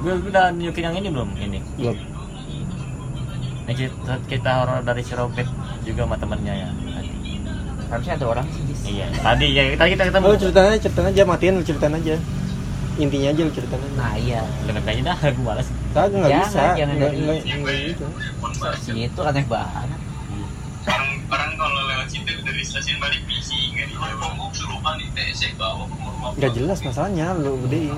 gue udah nunjukin yang ini belum ini. Belum. Ini kita, kita horor dari si Robert juga sama temennya ya tadi. Harusnya ada orang sih iya tadi ya tadi kita ketemu. Oh ceritain aja ceritain aja matiin lu ceritain aja. Intinya aja lu ceritain aja. Nah iya. Dengerin aja dah gue malas kagak nggak bisa. jangan nggak gitu. Si itu aneh banget. Orang kalau lewat situ dari stasiun balik misi nggak di Bogor suruhan di TSE bawa ke rumah nggak jelas masalahnya lu gedein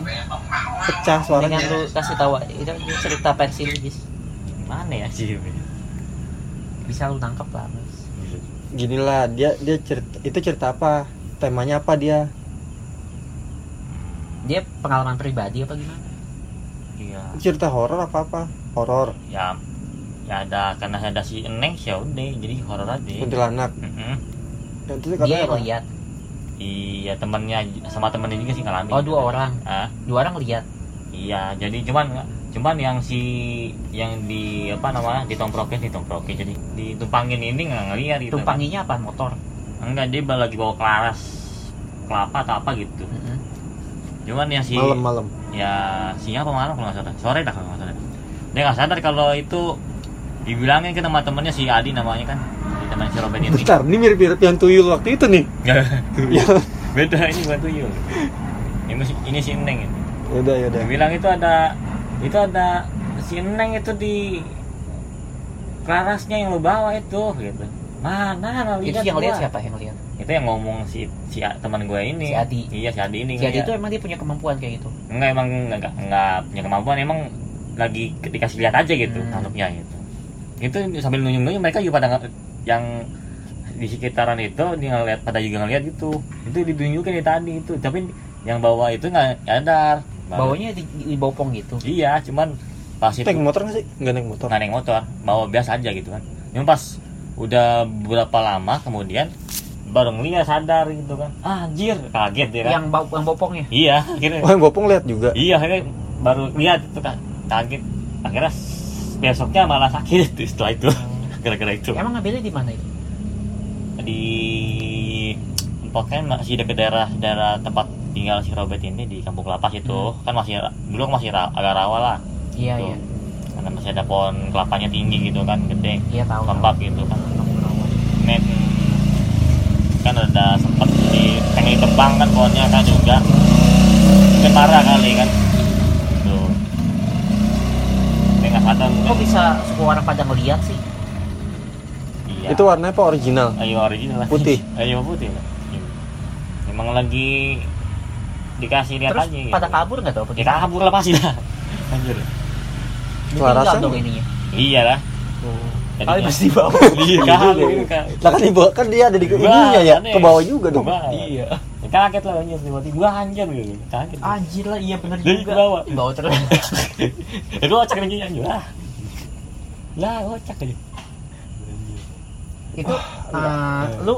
pecah dengan suaranya lu kasih tahu itu cerita versi lu Jis. mana ya sih bisa lu nangkep lah Mas. gini lah dia dia cerita itu cerita apa? Temanya apa dia? Dia pengalaman pribadi apa gimana? Iya. Cerita horor apa apa? Horor. Ya ya ada karena ada si Eneng ya udah jadi horor aja. Kuntilanak. Dan itu dia yang lihat iya temennya sama temennya juga sih ngalamin. Oh dua orang? Ah dua orang lihat? Iya jadi cuman cuman yang si yang di apa namanya ditomprokin ditomprokin. Jadi ditumpangin ini nggak ngeliat gitu. Tumpanginya apa? Motor? Enggak dia lagi bawa kelaras kelapa atau apa gitu. Mm-mm. cuman yang si malam malam. Ya siang apa malam kalau nggak salah? Sore dah kalau nggak salah. Dia nggak sadar kalau itu dibilangin ke sama temennya si Adi namanya kan teman si Robert ini bentar ini mirip mirip yang tuyul waktu itu nih. Ya beda ini bukan tuyul. Ini si ini si Neng ini. Udah ya udah dia bilang itu ada itu ada si Neng itu di kelarasnya yang lu bawa itu gitu. Mana nggak itu lihat yang lihat siapa yang lihat? Itu yang ngomong si si teman gue ini. Si Adi. iya si Adi ini si Adi itu emang dia punya kemampuan kayak gitu? Enggak emang enggak, enggak, enggak punya kemampuan emang lagi dikasih lihat aja gitu Hmm. makhluknya gitu. Itu sambil nunjuk-nunjuk mereka juga pada yang di sekitaran itu dia ngeliat pada juga ngeliat gitu. Itu ditunjukin di tadi itu. Tapi yang bawa itu nggak nyadar. Bawanya di, di bopong gitu. Iya cuman pas itu naik motor nggak sih? Nggak naik motor. Nggak naik motor. Bawa biasa aja gitu kan. Cuma pas udah berapa lama kemudian baru ngeliat sadar gitu kan. Ah, anjir. Kaget dia kan. Yang bau yang bopongnya iya akhirnya. Oh yang bopong lihat juga? Iya, akhirnya baru lihat itu kan kaget. Akhirnya besoknya malah sakit setelah itu. Gara-gara itu. emang ngambilnya di mana itu? Di pokoknya masih dekat daerah daerah tempat tinggal si Robert ini di Kampung Lapas itu. Kan masih dulu kan masih ra- agak rawa lah. Iya Tuh. iya. Karena masih ada pohon kelapanya tinggi gitu kan gede. Iya tahu lembab gitu kan. Men kan ada sempat di pengen tebang kan pohonnya kan juga. Mungkin marah kali kan. Tuh. Dia nggak sadar kok bisa semua orang pada ngeliat sih iya itu warnanya apa? Original? Ayo original. Lah. Putih. ayo putih. Emang lagi dikasih lihat terus aja gitu. pada kabur nggak tau ya kabur lah pasti lah anjir. Kelarasan? dong ininya. Iya lah. Kali Jadinya- pasti bawa. Iya kabur. kan lah kan di bawah kan dia ada di ininya ya ke bawah juga dong. iya. Ya, kaget lah anjir tiba-tiba gua anjir gitu. Kaget. Anjir lah iya bener Jadi juga. ke bawah. bawa terus. Ya cek lagi anjir. Lah. Lah kocak aja itu eh, lu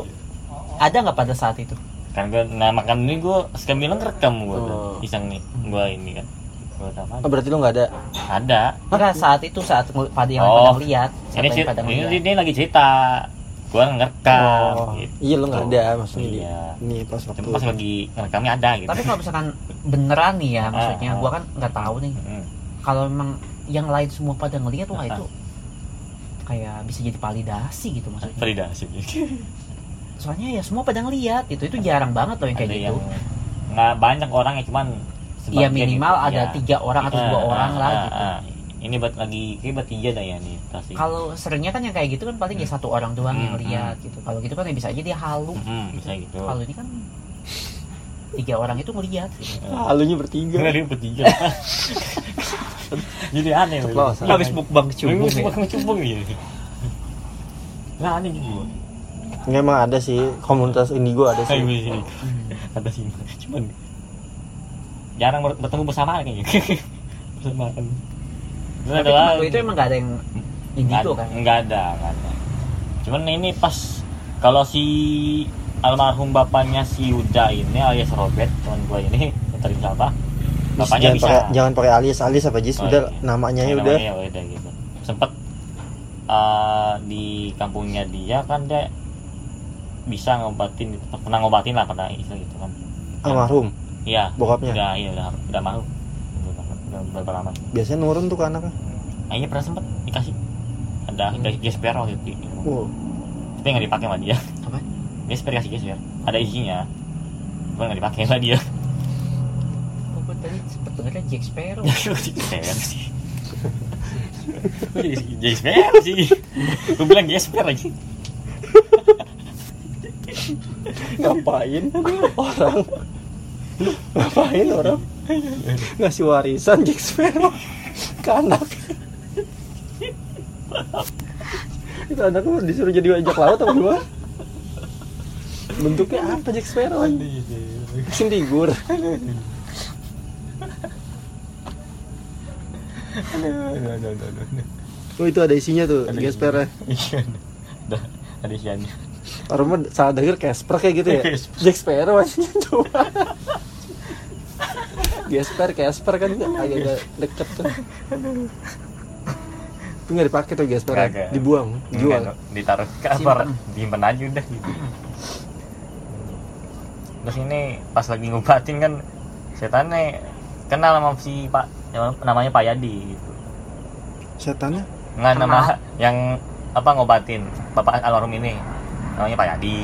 ada nggak pada saat itu? Kan gua nah makan ini gua sekali bilang rekam gua tuh. Oh. iseng nih gua ini kan. Gua oh, berarti lu nggak ada? Ada. Enggak saat itu saat pada yang Oh. pada lihat ini yang cer- pada ini, dia lagi cerita. Gua ngerekam oh. gitu. iya lu nggak ada maksudnya di- Iya. ini pas waktu cuma pas lagi ngerekamnya ada gitu. Tapi kalau misalkan beneran nih ya maksudnya Ah, gua kan nggak tahu nih. Mm. kalau memang yang lain semua pada ngeliat wah Ah, itu kayak bisa jadi validasi gitu maksudnya. Validasi. Soalnya ya semua pada ngeliat itu itu jarang banget loh yang kayak ada gitu. nggak banyak orang ya cuman Iya minimal gitu, ada ya. tiga orang atau dua Ah, orang ah, lah ah, gitu. ini buat lagi kayak buat tiga dah ya nih pasti. Kalau seringnya kan yang kayak gitu kan paling ya satu orang doang yang Hmm, lihat gitu. Kalau gitu kan ya bisa aja dia halu. Hmm, bisa gitu. Kalau ini kan tiga orang itu ngeliat. Gitu. halunya bertiga. Dia bertiga. Jadi aneh Ceplosan. habis mukbang cubung kecubung ya cubung gitu nah aneh gitu nggak emang ada sih. Komunitas indigo ada Ayo sih ada sini cuman jarang ber- bertemu bersama kayaknya. Bersama kan Terus tapi ada waktu lagi. itu emang gak ada yang indigo Nggak- kan? nggak ada nggak ada. Cuman ini pas kalau si almarhum bapaknya si Yuda ini alias Robert teman gue ini tadi siapa? Bapaknya jangan bisa. pakai jangan pakai alias alias apa Jis Oh, udah iya. namanya ya udah. namanya udah gitu. Sempet eh, di kampungnya dia kan dia bisa ngobatin pernah ngobatin lah pada itu gitu kan. Almarhum? Iya. Bokapnya? Udah iya udah udah mau udah berapa lama? Biasanya nurun tuh ke anaknya? Kayaknya pernah sempet dikasih. Ada Hmm. gesper waktu itu. Wow tapi nggak dipakai sama dia? Gesper kasih gesper ada isinya tapi nggak dipakai sama dia. Oh, gue tadi sempet dengernya Jack Sparrow. gesper sih. Kok jadi gesper sih. Gue bilang gesper aja ngapain? Orang. Ngapain orang? Ngasih warisan Jack Sparrow. Ke anak. Itu anak lu disuruh jadi bajak laut apa gua bentuknya apa Jack Sparrow? Mesin tigur oh itu ada isinya tuh Ada Jack Sparrow. Iya. Ada ada isiannya. Orang mah salah denger Casper kayak gitu ya? Jack Sparrow aja coba Gasper, Casper kan agak deket tuh. Itu nggak dipakai tuh Gasper Kagak. dibuang dijual. ditaruh ke apa disimpan aja udah gitu terus ini pas lagi ngobatin kan setannya kenal sama si pak namanya Pak Yadi gitu. Setannya? Nggak Kenal. nama yang apa ngobatin bapak almarhum ini namanya Pak Yadi.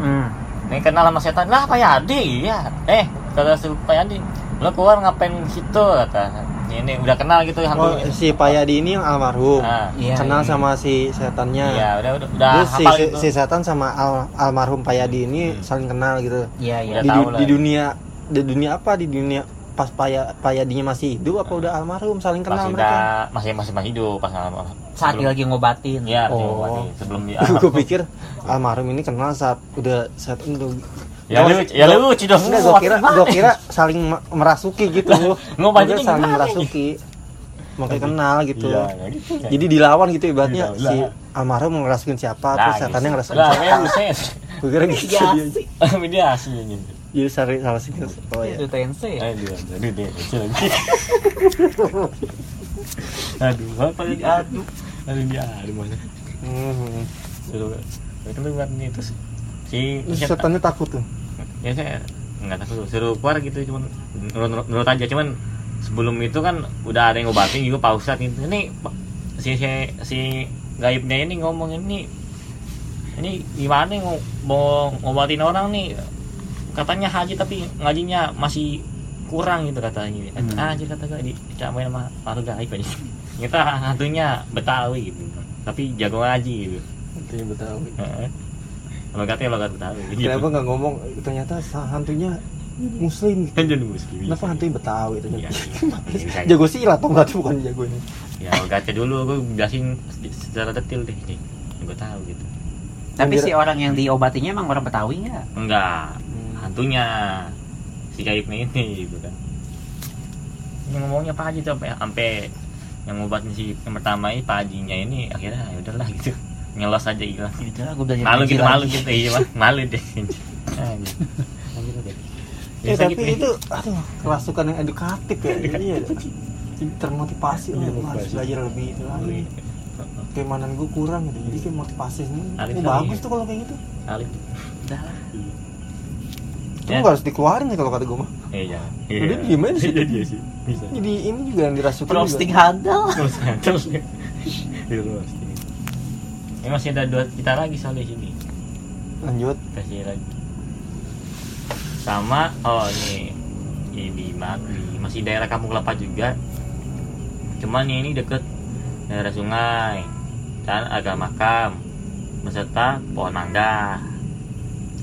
Hmm. ini kenal sama setan lah Pak Yadi? Iya. Eh kata si Pak Yadi lo keluar ngapain di situ? kata ini udah kenal gitu oh, hantu si Payadi ini yang almarhum nah, Iya. kenal iya. sama si setannya iya udah udah udah Terus si, gitu si setan sama al- almarhum Payadi ini Hmm. saling kenal gitu Iya, iya. Di, lah. di dunia di dunia apa di dunia pas Paya, Payadinya masih hidup apa udah almarhum saling kenal masih mereka udah masih masih masih hidup pas almarhum Saat dia lagi ngobatin. Iya, Oh. oh. sebelum dia. gue pikir almarhum ini kenal saat udah setan udah ya Gua- lucu, ya lucu dong. Enggak, gue kira, gue kira saling me- merasuki gitu. Gua kira saling merasuki. Makanya kenal gitu. Iya, ya gitu. ya. Jadi dilawan gitu ibaratnya Iya, si almarhum ngerasukin siapa, Nah, terus setannya gitu. ngerasukin Lah, siapa. ya. Gue kira gitu. Iya dia. sih. Mediasi gitu. Jadi saling salah sih. Oh ya. Itu TNC. Eh, dia, aduh, dia, lucu lagi. Aduh, apa lagi? Aduh, aduh dia, aduh mana? Hmm. Itu buat nih terus si setannya takut tuh. Ya saya nggak tahu suruh keluar gitu cuman nurut, nurut aja cuman sebelum itu kan udah ada yang ngobatin juga pak ustadz gitu. Ini Pak, si si si gaibnya ini ngomong ini ini gimana nih mau ngobatin orang nih? Katanya haji tapi ngajinya masih kurang gitu katanya. Hmm. ah kata gue dicamain sama makhluk gaib aja. Kita hantunya betawi gitu. Tapi jago ngaji gitu. Itu yang Betawi. Heeh. logatnya logat betawi gitu. Kenapa nggak ngomong ternyata hantunya muslim kan jadi muslim Kenapa hantunya Betawi Iya, ternyata? iya. Jago silat atau berarti bukan jago ini. ya gacha dulu gue jelasin secara detail deh nih gue tahu gitu Tapi Yang si orang yang diobatinya emang orang Betawi nggak? enggak hantunya si gaibnya ini gitu kan ini ngomongnya Pak Haji tuh sampai sampai yang ngobatin si yang pertama ini Pak Hajinya ini akhirnya ya udahlah gitu ngelos aja Gitu lah, gue belajar malu gitu lagi. malu gitu iya mah malu deh. Ya, tapi gitu nih. itu aduh kerasukan yang edukatif ya. Iya. Termotivasi Iya, gua harus belajar lebih itu lagi. Keimanan gue kurang gitu. Jadi kayak motivasi ini. Oh, bagus tuh kalau kayak gitu. Alif. Udah lah. Itu Ya. nggak harus dikeluarin ya kalau kata gue mah. Eh. Udah diem aja di situ. Iya dia sih. Jadi ini juga yang dirasukin Roasting handal. Terus terus. Di roasting. Ini masih ada dua kita lagi soalnya sini. Lanjut. Kasih lagi. Sama oh ini ini di? Di- Masih daerah Kampung Kelapa juga. Cuman ini deket daerah sungai dan agak makam beserta pohon mangga.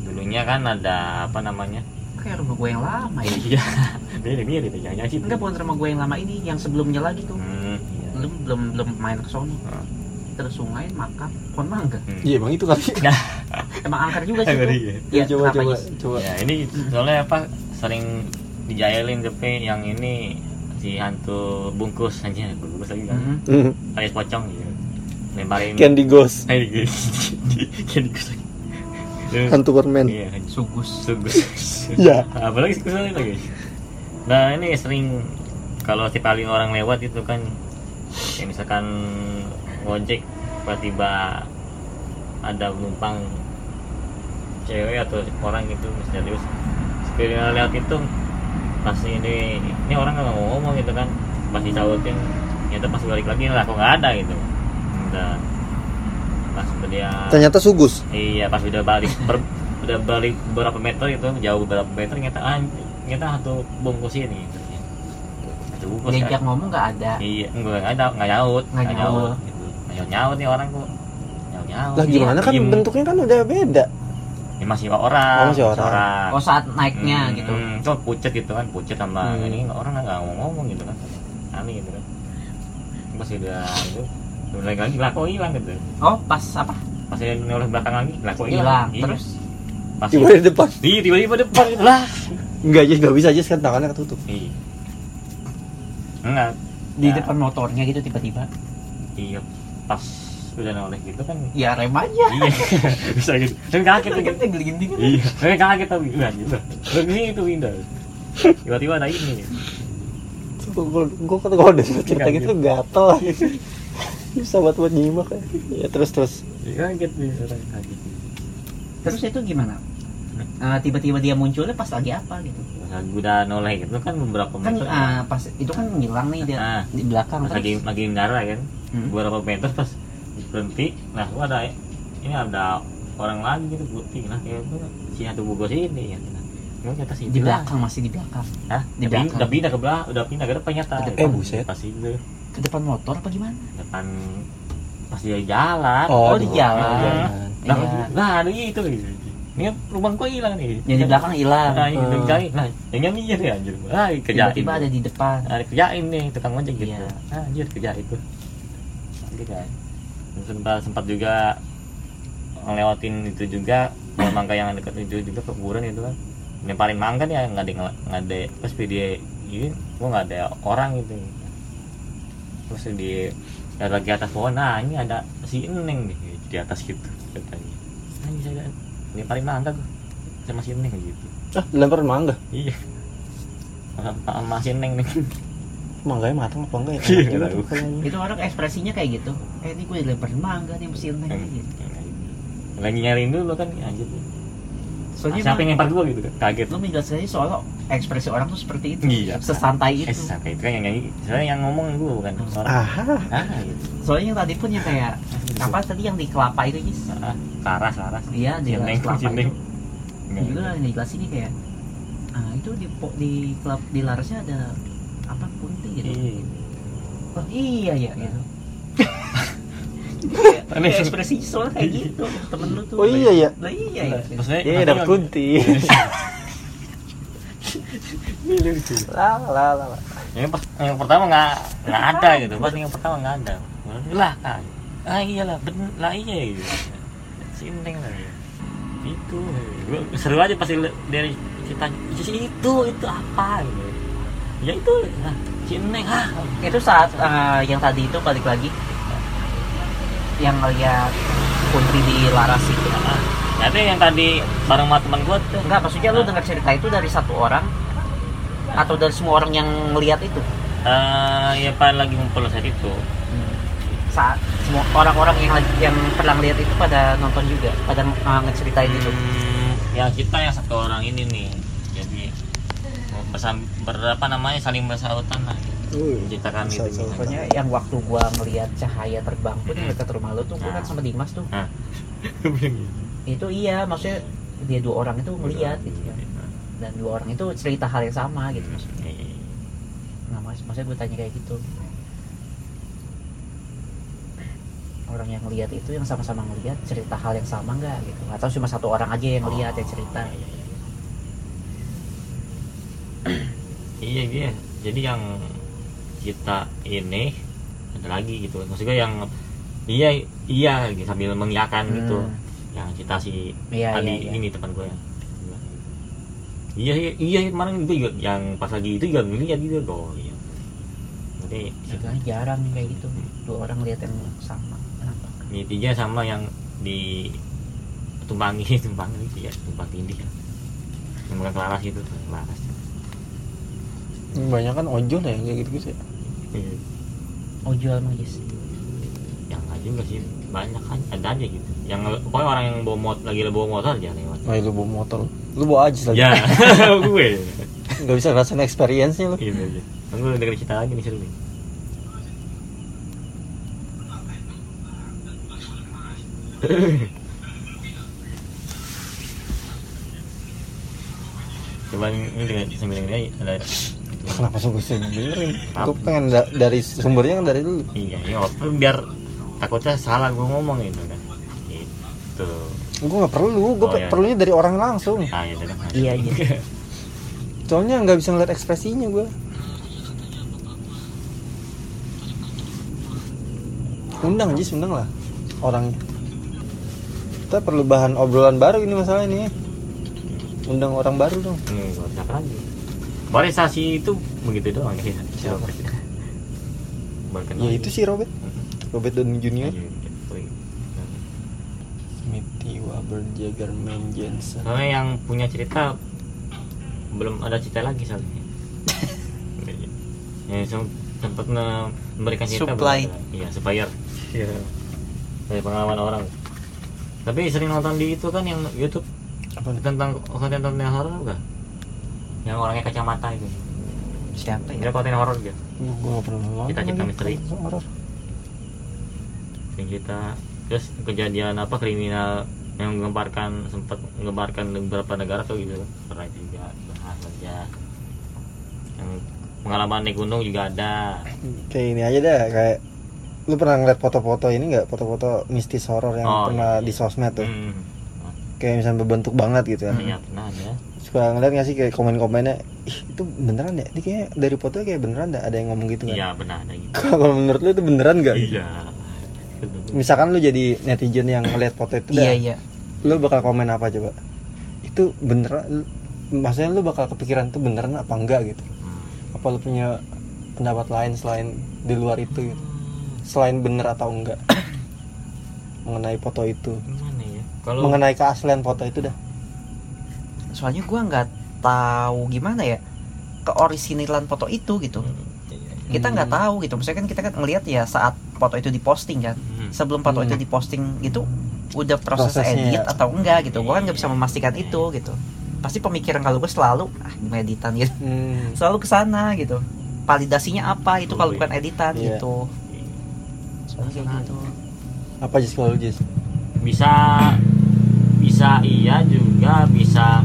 Dulunya kan ada apa namanya? Kayak rumah gue yang lama ya. Iya, beda beda jangan jangan sih. Enggak bukan rumah gue yang lama ini, yang sebelumnya lagi tuh. Hmm, iya. Belum belum belum main ke sono. Ah. Terus sungai, makam, pohon mangga. Hmm. Iya bang itu kali. Emang angker juga sih Angker, tuh. iya. Iya, coba coba Yus? coba. Ya ini soalnya apa sering dijailin tapi yang ini si hantu bungkus aja bungkus lagi kan Mhm. Hmm. alias pocong gitu lemparin Candy Ghost. Candy ghost lagi Lu- Hantu permen. iya Sugus. sugus Iya. apalagi kesulitan lagi nah ini sering kalau si paling orang lewat itu kan ya misalkan ngojek tiba-tiba ada penumpang cewek atau orang gitu misterius sekiranya lihat itu pasti ini ini orang nggak mau ngomong gitu kan pas disautin ternyata pas balik lagi lah kok nggak ada gitu udah pas dia Ternyata sugus. iya pas udah balik ber- udah balik beberapa meter gitu jauh beberapa meter ternyata ah ternyata satu bungkus ini satu bungkus diajak kan. ngomong nggak ada iya enggak nggak ada nggak nyaut Nggak nyaut. gitu. Nggak nyaut nyaut nih orang kok. Nyaut nyaut Lah gimana kan Diem. bentuknya kan udah beda. Ya, masih orang Oh, masih orang. oh saat naiknya Hmm, gitu. hmm, cuma pucet gitu kan pucet sama Hmm. ini orang nggak ngomong-ngomong gitu kan. Aneh gitu kan. Pas udah itu udah lagi lah kok hilang gitu. Oh pas apa? Pas dia noleh belakang lagi lah kok hilang Iya. terus? Pas Tiba di depan. Iya, tiba-tiba depan gitu lah. Enggak aja, enggak bisa aja kan tangannya ketutup. iya enggak. Di depan motornya gitu tiba-tiba. Iya pas udah noleh gitu kan. Ya rem aja. Iya. Bisa gitu. Tapi kaget tuh gitu gini gini iya. Tapi kaget tapi enggak gitu. Lagi itu pindah tiba-tiba ada ini. Gue gue kata kalau udah cerita gitu gatel. Bisa buat buat nyimak ya. Ya terus terus. Iya, kaget nih orang kaget. Terus itu gimana Eh, tiba-tiba dia munculnya pas lagi apa gitu udah noleh gitu kan beberapa kan meter ah, pas itu kan ngilang nih dia Ah. di belakang pas lagi terus lagi mendarat kan Hmm. beberapa meter pas berhenti nah gua ada ini ada orang lagi gitu putih nah kayak itu si hantu bugos ini ya Gua nyata sih di belakang masih di belakang Hah? Di belakang. udah pindah ke belakang udah pindah ke depan nyata Ke depan. Eh, buset. pas itu ke depan motor apa gimana depan pas dia jalan Oh, di jalan. nah, Iya. nah ada itu ini rumah gua hilang nih. Yang di belakang hilang. Nah ini Hmm. cari nah yang nyamir ya anjir. Ah kerjain. tiba-tiba ada di depan. Nah, kerjain nih tukang ojek gitu. Iya. ah, anjir kerja itu kan sempat sempat juga ngelewatin itu juga pohon mangga yang dekat itu juga kuburan itu kan. Nyemparin mangga nih nggak ada nggak ada pas dia ini gua nggak ada orang gitu. Terus di ada lagi atas pohon nah ini ada si Eneng nih di atas gitu katanya. Nah nyemparin mangga gua sama si Eneng gitu. Ah, dilempar mangga. iya. Sama sama si Eneng nih. Mangganya matang apa enggak ya? Iya, tahu. kalau- itu orang ekspresinya kayak gitu. Eh ini gue dilemparin mangga nih mesin neng gitu. Lagi nyariin dulu kan anjir soalnya siapa yang lempar gua gitu kan? Kaget. Lu menjelaskan aja soalnya ekspresi orang tuh seperti itu. Iya. sesantai eh itu sampai itu kan yang nyanyi saya yang ngomong gua bukan orang. Ah, ah gitu. Soalnya yang tadi pun yang kayak apa tadi yang di kelapa itu Jis? Ah, karas karas iya di kelapa itu. juga yang dijelasin nih kayak ah itu di di kelap di larasnya ada apa kunti gitu. Iya. oh, iya ya gitu Aneh. Kayak ekspresi soalnya kayak gitu temen lu tuh Oh iya ya. lah iya ya maksudnya Iya, maksudnya- dapat kunti. lah lah lah. lah. yang, yang pertama nggak nggak ada gitu pas yang pertama nggak ada lah kan ah iyalah bener lah iya gitu si Neng lah ya. itu seru aja pasti dari cerita si itu itu apa gitu ya itu nah, si Neng ah itu saat eh, yang tadi itu balik lagi yang ngeliat kunti di laras itu Jadi yang tadi bareng sama teman gua tuh enggak maksudnya lu dengar cerita itu dari satu orang atau dari semua orang yang ngeliat itu eh ya pada lagi ngumpul saat itu. saat semua orang-orang yang lagi- yang pernah ngeliat itu pada nonton juga pada uh, ngeceritain itu Hmm, yang kita yang satu orang ini nih. Jadi bersam berapa namanya saling bersautan lah. Menciptakan itu. Bersautan. pokoknya yang waktu gua ngeliat cahaya terbang pun yang dekat rumah lu tuh gua kan sama Dimas tuh Nah. itu iya maksudnya dia dua orang itu ngeliat gitu ya dan dua orang itu cerita hal yang sama gitu maksudnya nah mas maksudnya gue tanya kayak gitu orang yang ngeliat itu yang sama-sama ngeliat cerita hal yang sama nggak gitu atau cuma satu orang aja yang ngeliat yang cerita Iya iya. Jadi yang kita ini ada lagi gitu. Maksudnya yang iya iya gitu, sambil mengiyakan gitu. Hmm. Yang kita si Iya, tadi iya, iya. ini teman gue yang iya iya iya kemarin itu juga yang pas lagi itu juga ngeliat juga kok iya. Jadi Sebenarnya jarang yang kayak gitu dua orang lihat yang sama kenapa intinya sama yang di tumpangi tumpangi itu ya tumpang tindih ya. Yang bukan kelaras itu kelaras. Banyak kan ojol ya kayak gitu-gitu ya. Iya. oh jual emang Jis yang nggak juga sih banyak kan ada aja gitu yang pokoknya orang yang bawa motor lagi bawa motor aja lewat Oh, lu bawa motor. Lu bawa aja lagi. ya gue Gak bisa ngerasain experience-nya lu. gitu aja Aku udah dengerin cerita lagi nih seru nih. Coba ini dengan sambil dengerin aja, ada Kenapa sih gue sih dengerin? Gue pengen da- dari sumbernya kan dari dulu. iya ini apa biar takutnya salah gue ngomong gitu kan gitu Gue nggak perlu, gue Oh, iya. perlunya dari orang langsung. ah ya udah Iya, iya. Soalnya nggak bisa ngeliat ekspresinya gue. Undang Jis, undang lah orangnya. Kita perlu bahan obrolan baru ini masalah ini. Undang orang baru dong. hmm, lagi Polarisasi itu begitu doang ya siapa. Ya itu sih Robert. Robert Downey Jr. Iya, gitu. Smithy Waber Jagger Man Jensen. Soalnya yang punya cerita belum ada cerita lagi soalnya. yang sem- sempat memberikan cerita Supply. Iya, supplier. Iya. Dari pengalaman orang. Tapi sering nonton di itu kan yang YouTube Apa tentang konten-konten horor enggak? Yang orangnya kacamata itu. Siapa ya? Ada konten horor juga. Gue gak pernah nonton. Cita-cita lagi. misteri. Horor. Yang kita terus kejadian apa kriminal yang menggemparkan sempat menggemparkan beberapa negara tuh gitu pernah juga bahas aja yang pengalaman naik gunung juga ada Kayak ini aja deh, kayak lu pernah ngeliat foto-foto ini nggak foto-foto mistis horor yang Oh, pernah iya, di iya. sosmed tuh hmm. kayak misalnya berbentuk banget gitu kan iya pernah ada suka ngeliat nggak sih kayak komen-komennya ih itu beneran ya? Ini kayak dari fotonya kayak beneran dah ada yang ngomong gitu kan. Iya benar ada gitu. Kalau menurut lu itu beneran nggak? Iya. Misalkan lu jadi netizen yang ngeliat foto itu Iya, iya. lu bakal komen apa coba? Itu beneran maksudnya lu bakal kepikiran itu beneran apa enggak gitu? Hmm. apa lu punya pendapat lain selain di luar itu gitu? Selain bener atau enggak? Mengenai foto itu. Gimana ya? Kalau mengenai keaslian foto itu dah Soalnya gua nggak tahu gimana ya keorisinalan foto itu gitu. Kita nggak Hmm. tahu gitu. Maksudnya kan kita kan ngelihat ya saat foto itu diposting kan. Hmm. Sebelum foto Hmm. itu diposting itu udah proses Prosesnya edit ya. atau enggak gitu. Gua kan nggak bisa memastikan itu gitu. Pasti pemikiran kalau gue selalu ah editan gitu. Hmm. Selalu ke sana gitu. Validasinya apa itu kalau Iya. bukan editan Iya. gitu. Soalnya kayak gitu. apa Jis kalau Jis bisa bisa iya juga bisa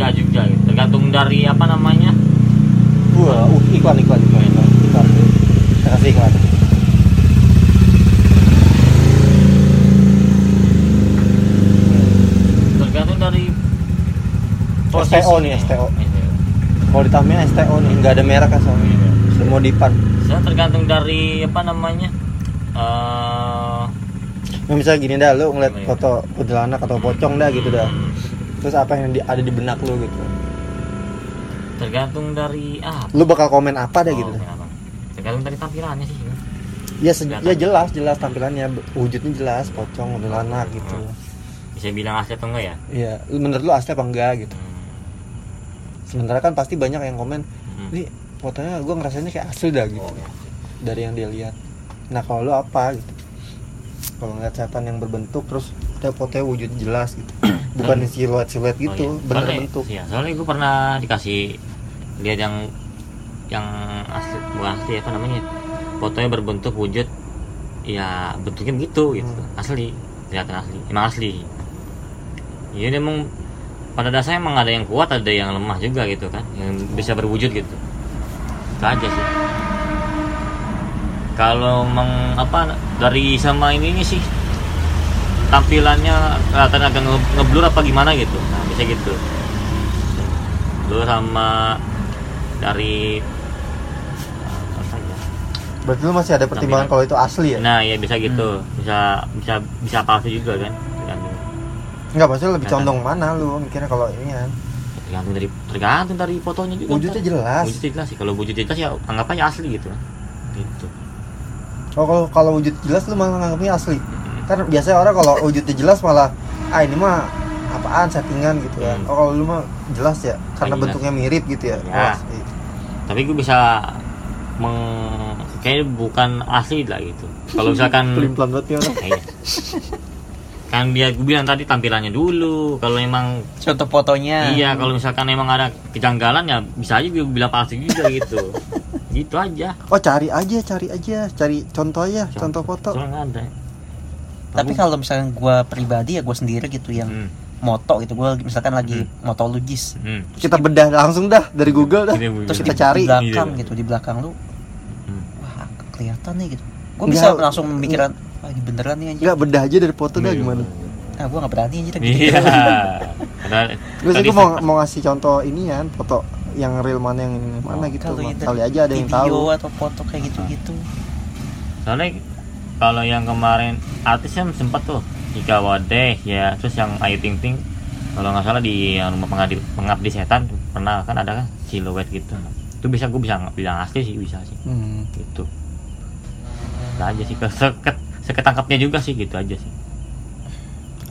enggak juga gitu. tergantung dari apa namanya? Gua uh, iklan iklan iklan iklan iklan. Kita kasih iklan. Tergantung dari STO nih, STO. kalau ditambahnya STO nih nggak ada merek kan soalnya semua dipan Saya tergantung dari apa namanya? Eh nah, misalnya gini dah lu ngeliat Iya. foto kuntilanak atau pocong dah gitu dah terus apa yang di- ada di benak lu gitu? Tergantung dari ah lu bakal komen apa dah gitu? dah kenapa? tergantung dari tampilannya sih. Ya se- ya jelas jelas tampilannya. Wujudnya jelas pocong kuntilanak gitu. bisa bilang asli atau enggak ya? Iya menurut lu asli apa enggak gitu? Hmm. sementara kan pasti banyak yang komen Hmm. ini fotonya gue ngerasainnya kayak asli dah gitu. Oh, ya. dari yang dia lihat. Nah kalau lu apa gitu? Kalau ngeliat setan yang berbentuk terus ada fotonya wujud jelas gitu bukan siluet siluet Oh, gitu iya. bener Soalnya- bentuk. iya, soalnya gue pernah dikasih lihat yang yang asli bukan asli apa namanya fotonya berbentuk wujud ya bentuknya begitu gitu. Hmm. asli kelihatan asli emang asli. Ya dia emang pada dasarnya emang ada yang kuat ada yang lemah juga gitu kan yang bisa berwujud gitu. Itu aja sih. Kalau meng apa dari sama ininya sih tampilannya kelihatan agak nge- ngeblur apa gimana gitu. Nah bisa gitu. Blur sama dari apa ya? Berarti lu masih ada pertimbangan kalau itu asli ya? Nah ya bisa gitu. Bisa bisa bisa palsu juga kan? Tergantung Enggak, maksudnya lebih Kelihatan. condong mana lu? Mikirnya kalau ini kan. Tergantung dari tergantung dari fotonya juga wujudnya jelas. Wujudnya jelas sih. Kalau wujud jelas ya anggap aja asli gitu. Gitu. Oh kalau kalau wujud jelas lu malah nganggapnya asli kan biasanya orang kalau wujudnya jelas malah ah ini mah apaan settingan gitu kan Hmm. oh kalau lu mah jelas ya karena jelas. bentuknya mirip gitu ya, Ya. Tapi gue bisa meng kayaknya bukan asli lah gitu kalau misalkan pelan banget ya orang Iya. kan dia gue bilang tadi tampilannya dulu kalau emang Contoh fotonya. iya kalau misalkan emang ada kejanggalan ya bisa aja gue bilang palsu juga gitu gitu aja oh cari aja cari aja cari contoh aja contoh foto soalnya nggak ada tapi kalau misalnya gue pribadi ya gue sendiri gitu yang hmm. moto gitu. Gue misalkan lagi motologis Hmm. kita bedah langsung dah dari Google dah. Bu. terus Kita cari. di belakang Iya. gitu di belakang lu. Hmm. wah kelihatan nih gitu. Gue bisa langsung memikiran wah ini beneran nih anjir nggak bedah aja dari foto dah gimana? Ah gue nggak berani anjir gitu. Iya Terus aku mau mau ngasih contoh ini ya foto yang real mana yang ini mana Oh, gitu. kali aja ada yang video tahu. atau foto kayak gitu gitu soalnya kalau yang kemarin artis kan sempat tuh Ika Wadeh ya. Terus yang Ayu Ting Ting kalau nggak salah di yang rumah pengabdi, pengabdi setan pernah kan ada kan siluet gitu. Itu bisa gue bisa bilang asli sih bisa sih. Hmm. gitu. Itu aja sih Ke- seket seketangkapnya juga sih gitu aja sih.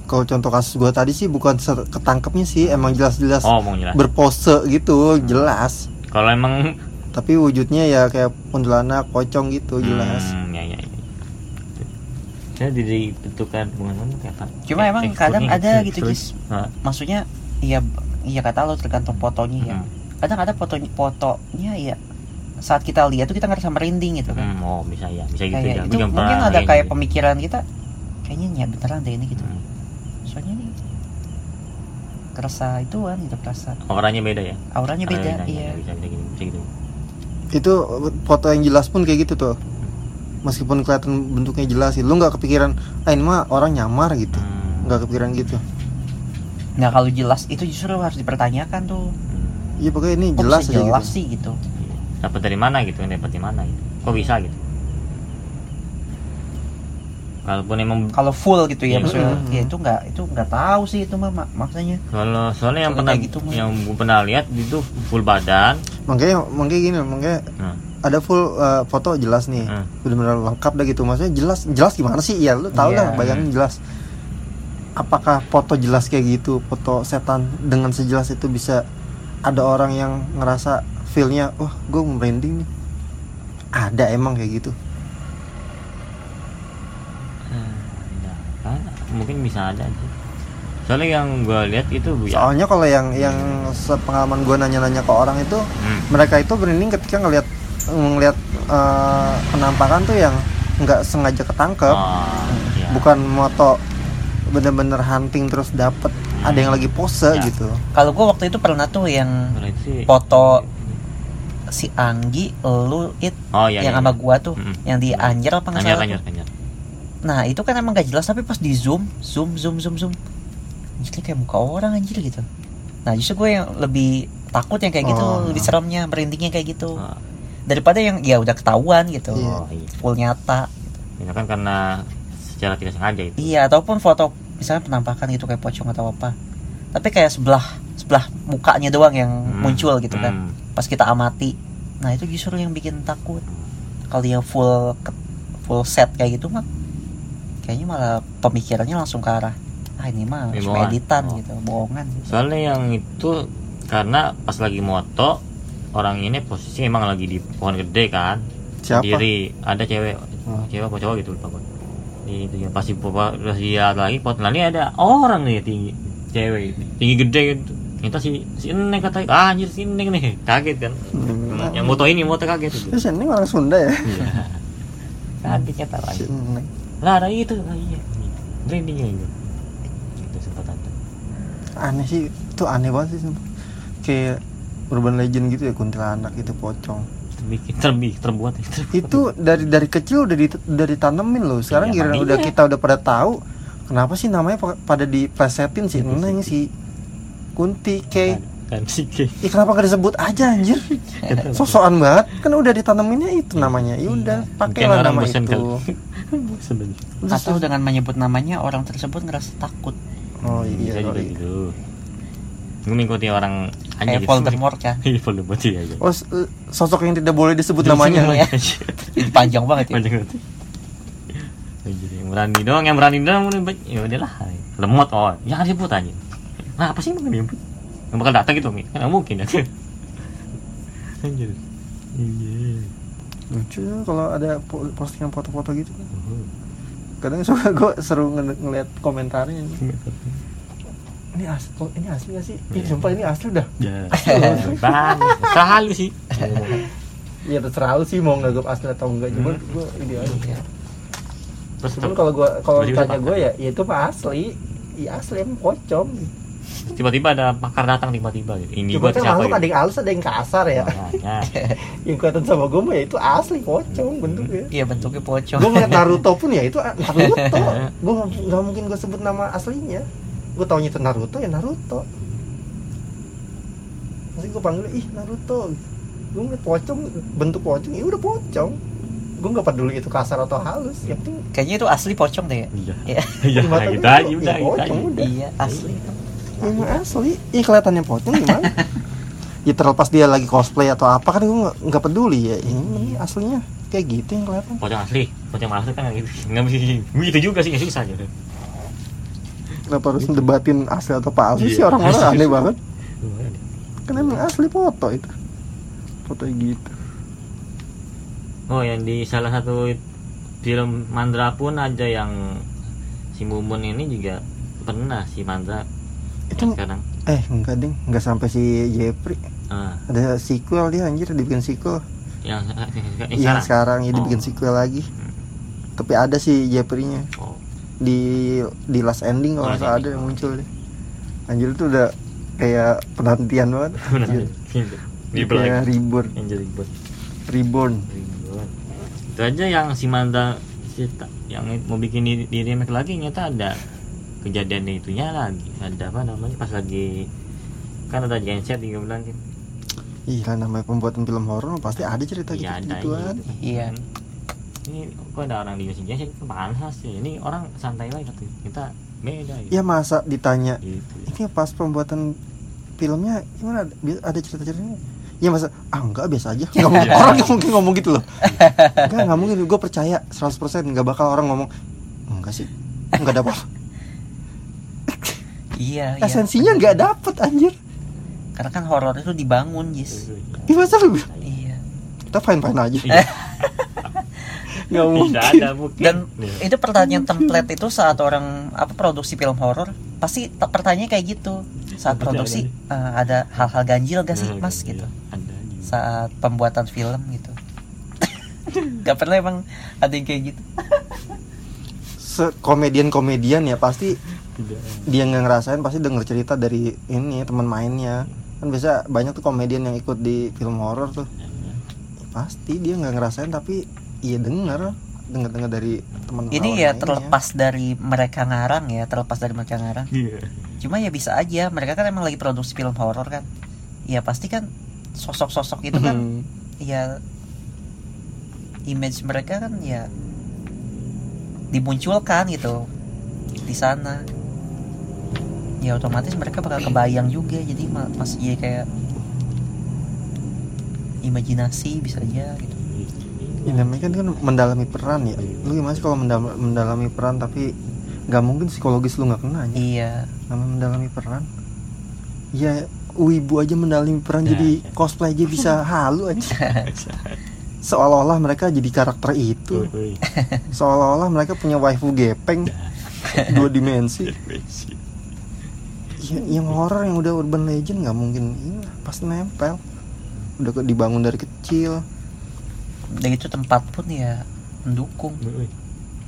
Kalau contoh kasus gua tadi sih bukan ketangkepnya sih emang jelas-jelas oh jelas. berpose gitu jelas. Kalau emang tapi wujudnya ya kayak kuntilanak pocong gitu jelas. Hmm. Jadi bentukan bukan kayak apa? Cuma kayak emang kadang ada gitu, terus, Gis. nah, maksudnya iya iya kata lo tergantung fotonya ya. Hmm, kadang ada fotonya fotonya ya saat kita lihat tuh kita ngerasa merinding gitu kan. Hmm, oh bisa ya bisa gitu kayak ya itu mungkin ada kayak gitu. pemikiran kita kayaknya ya beneran deh ini gitu. Hmm. soalnya nih kerasa ituan gitu kerasa. Orangnya beda ya? Auranya beda iya. bisa bisa gitu bisa gitu. Itu foto yang jelas pun kayak gitu tuh meskipun kelihatan bentuknya jelas sih lu nggak kepikiran ah ini mah orang nyamar gitu. Hmm, nggak kepikiran gitu. Nah kalau jelas itu justru harus dipertanyakan tuh. Hmm. iya pokoknya ini kok jelas aja jelas gitu sih gitu. Dapat dari mana gitu dapat di mana gitu. Kok bisa gitu? Kalaupun emang kalau full gitu ya Iya. maksudnya. Hmm. ya itu nggak itu nggak tahu sih itu mah mak- maksudnya. Kalau soalnya yang pernah gitu yang gue pernah lihat itu full badan. Makanya makanya gini makanya nah, ada full uh, foto jelas nih. Hmm. benar-benar lengkap dah gitu. Maksudnya jelas jelas gimana sih? Ya lu tahu Iya. lah bayangin jelas. Apakah foto jelas kayak gitu foto setan dengan sejelas itu bisa ada orang yang ngerasa feelnya wah gue merinding nih. Ada emang kayak gitu. Nah, kan, mungkin bisa ada sih soalnya yang gue lihat itu ya. Soalnya kalau yang yang sepengalaman gue nanya-nanya ke orang itu hmm, mereka itu merinding ketika ngelihat ngelihat uh, penampakan tuh yang nggak sengaja ketangkep oh, iya. bukan moto bener-bener hunting terus dapet ada yang lagi pose Ya. gitu kalau gua waktu itu pernah tuh yang foto si Anggi lu it oh iya yang iya, sama iya. gua tuh Mm-mm. yang di Anjer apa nggak Anjar, salah anjar, tuh. anjar. nah itu kan emang gak jelas tapi pas di zoom zoom zoom zoom zoom anjir ini kayak muka orang anjir gitu nah justru gue yang lebih takut yang kayak gitu Oh. lebih seremnya merindingnya kayak gitu Oh, daripada yang ya udah ketahuan gitu Iya. oh, iya. full nyata Itu kan karena secara tidak sengaja itu iya ataupun foto misalnya penampakan gitu kayak pocong atau apa tapi kayak sebelah sebelah mukanya doang yang Hmm, muncul gitu kan hmm. pas kita amati nah itu justru yang bikin takut kalau yang full full set kayak gitu mah kayaknya malah pemikirannya langsung ke arah ah ini mah bohongan. editan Oh. gitu bohongan gitu. soalnya yang itu karena pas lagi moto orang ini posisi emang lagi di pohon gede kan? Siapa? Diri ada cewek. Oh. cewek apa cowok gitu lupa gue di itu ya pasti pas dia lagi pot lagi ada orang nih tinggi. Cewek. Tinggi gede gitu. Itu si si neng kata ah anjir si neng nih. Kaget kan? Hmm. yang moto ini moto kaget. Gitu Terus ini orang Sunda ya? Iya. Kagetnya tar aja Hmm. lah ada itu. Ah, iya. Brandingnya itu itu sempat aneh sih. Itu aneh banget sih kayak urban legend gitu ya kuntilanak itu pocong. Terbikin terbi terbuat terbuat. itu dari dari kecil udah di, udah ditanemin loh. Sekarang Iya, iya. udah kita udah pada tahu kenapa sih namanya pa- pada diplesetin sih? Gitu neng si kunti kayak kan sih Ih, kenapa gak disebut aja anjir? Sosokan banget. Kan udah ditaneminnya itu namanya. Ya udah pakailah nama itu. atau dengan menyebut namanya orang tersebut ngerasa takut. Oh bisa iya. juga iya. gitu. gue mengikuti orang aja kayak gitu Voldemort kan. Iya Voldemort iya iya. Oh, eh, sosok yang tidak boleh disebut namanya ya. Ini panjang banget ya. Panjang banget. Yang berani doang yang berani doang ya udahlah lemot oh. Jangan disebut aja nah apa sih emang disebut yang bakal datang gitu kan nggak mungkin ya. Anjir iya lucu ya kalau ada po- postingan foto-foto gitu. Oh. kadang suka gue seru ngel- ngeliat komentarnya ini asli ini asli gak sih Ih, Iya. sumpah ini asli dah ya bang selalu sih ya terserah lu sih mau nganggap asli atau enggak cuman Hmm. gue ini aja terus cuman kalau gua kalau Baju udah tanya pakai. gue ya, ya itu mah asli ya asli emang pocong tiba-tiba ada pakar datang tiba-tiba gitu. ini buat kan siapa gitu. ada yang halus ada yang kasar ya Makanya. yang kelihatan sama gue mah ya itu asli pocong bentuknya Iya bentuknya pocong. gue ngeliat Naruto pun ya itu Naruto gue nggak mungkin gue sebut nama aslinya gue taunya itu Naruto ya Naruto. Masih gue panggil ih Naruto. Gue ngeliat pocong bentuk pocong ya udah pocong. Gue nggak peduli itu kasar atau halus yang penting Kayaknya itu asli pocong deh. ya? iya. Iya. iya di mata gitu aja ya udah gitu pocong aja. udah. Iya asli. Ya, emang asli. Iya kelihatannya pocong gimana? Ya terlepas dia lagi cosplay atau apa kan gue nggak nggak peduli ya. Ini aslinya kayak gitu yang kelihatan. Pocong asli. Pocong asli kan nggak gitu. Nggak mesti gitu juga sih nggak susah gitu kenapa harus debatin asli atau palsu Iya. sih? Orang-orang Asli. aneh banget. Kan emang asli foto itu. Foto gitu. Oh yang di salah satu film Mandra pun ada yang si Mumun ini juga pernah si Mandra Itu- yang sekarang. eh enggak ding. Enggak sampai si Jeffrey. Ah, ada sequel dia anjir dibikin sequel. Yang, yang, sekarang? sekarang ya dibikin Oh. sequel lagi. Tapi ada si Jeffrey-nya. Oh. Di di last ending kalau nggak ada yang muncul deh. Anjir itu udah kayak penantian banget. Di kayak belakang reborn. Yang jadi buat reborn. Itu aja yang si Mandra si yang mau bikin di, di remake lagi nyata ada kejadian itunya lagi. Ada apa namanya? Pas lagi kan ada genset juga bilang kan Iya namanya pembuatan film horor pasti ada cerita gitu iya ada gituan. gitu. Iya. ini kok ada orang di genset panas sih ini orang santai lagi kata kita beda gitu, Ya masa ditanya gitu. ini pas pembuatan filmnya gimana ada, ada cerita-ceritanya? Ya masa ah enggak biasa aja. Nggak mungkin, Iya. orang nggak mungkin ngomong gitu loh. Enggak, nggak mungkin. Gue percaya 100% nggak bakal orang ngomong enggak sih. Enggak ada apa. Iya. iya. Esensinya nggak dapet anjir. Karena kan horor itu dibangun, Jis. Di masa lu Iya. kita fine-fine aja. Iya. Nggak mungkin. tidak ada mungkin Dan Nih. itu pertanyaan template itu saat orang apa produksi film horor pasti pertanyaannya kayak gitu. Saat produksi eh, ada hal-hal ganjil gak sih, Nah, Mas iya, gitu. ada. Saat pembuatan film gitu. gak pernah emang ada yang kayak gitu. komedian-komedian ya pasti Tidak. dia nggak ngerasain pasti denger cerita dari ini teman mainnya kan biasa banyak tuh komedian yang ikut di film horor tuh pasti dia nggak ngerasain tapi iya denger denger dari teman Ini ya terlepas dari mereka ngarang ya, terlepas dari mereka ngarang. Iya. Cuma ya bisa aja, mereka kan emang lagi produksi film horor kan. Ya pasti kan sosok-sosok itu kan Hmm. ya image mereka kan ya dimunculkan gitu di sana ya otomatis mereka bakal kebayang juga jadi ma- masih jadi kayak imajinasi bisa aja gitu ya, namanya kan, kan mendalami peran ya. Lu gimana sih kalau mendal- mendalami peran tapi nggak mungkin psikologis lu nggak kena ya? Iya. Namanya mendalami peran. Ya wibu aja mendalami peran Ya, jadi ya. cosplay aja bisa halu aja. Seolah-olah mereka jadi karakter itu. Tuh, seolah-olah mereka punya waifu gepeng. Dua dimensi. Ya, yang horror yang udah urban legend nggak mungkin. Ini pasti nempel. Udah dibangun dari kecil dan itu tempat pun ya mendukung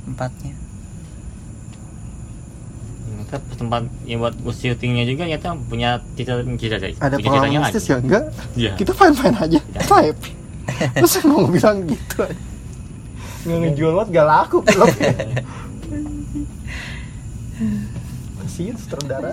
tempatnya. Mereka tempat yang buat syutingnya juga nyata punya cita cita ada punya pengalaman ceritanya mistis ya? Enggak. Iya. kita fine fine aja. Kita happy terus mau bilang gitu. Aja. nggak ngejual banget gak laku. Filmnya kasihan sutradara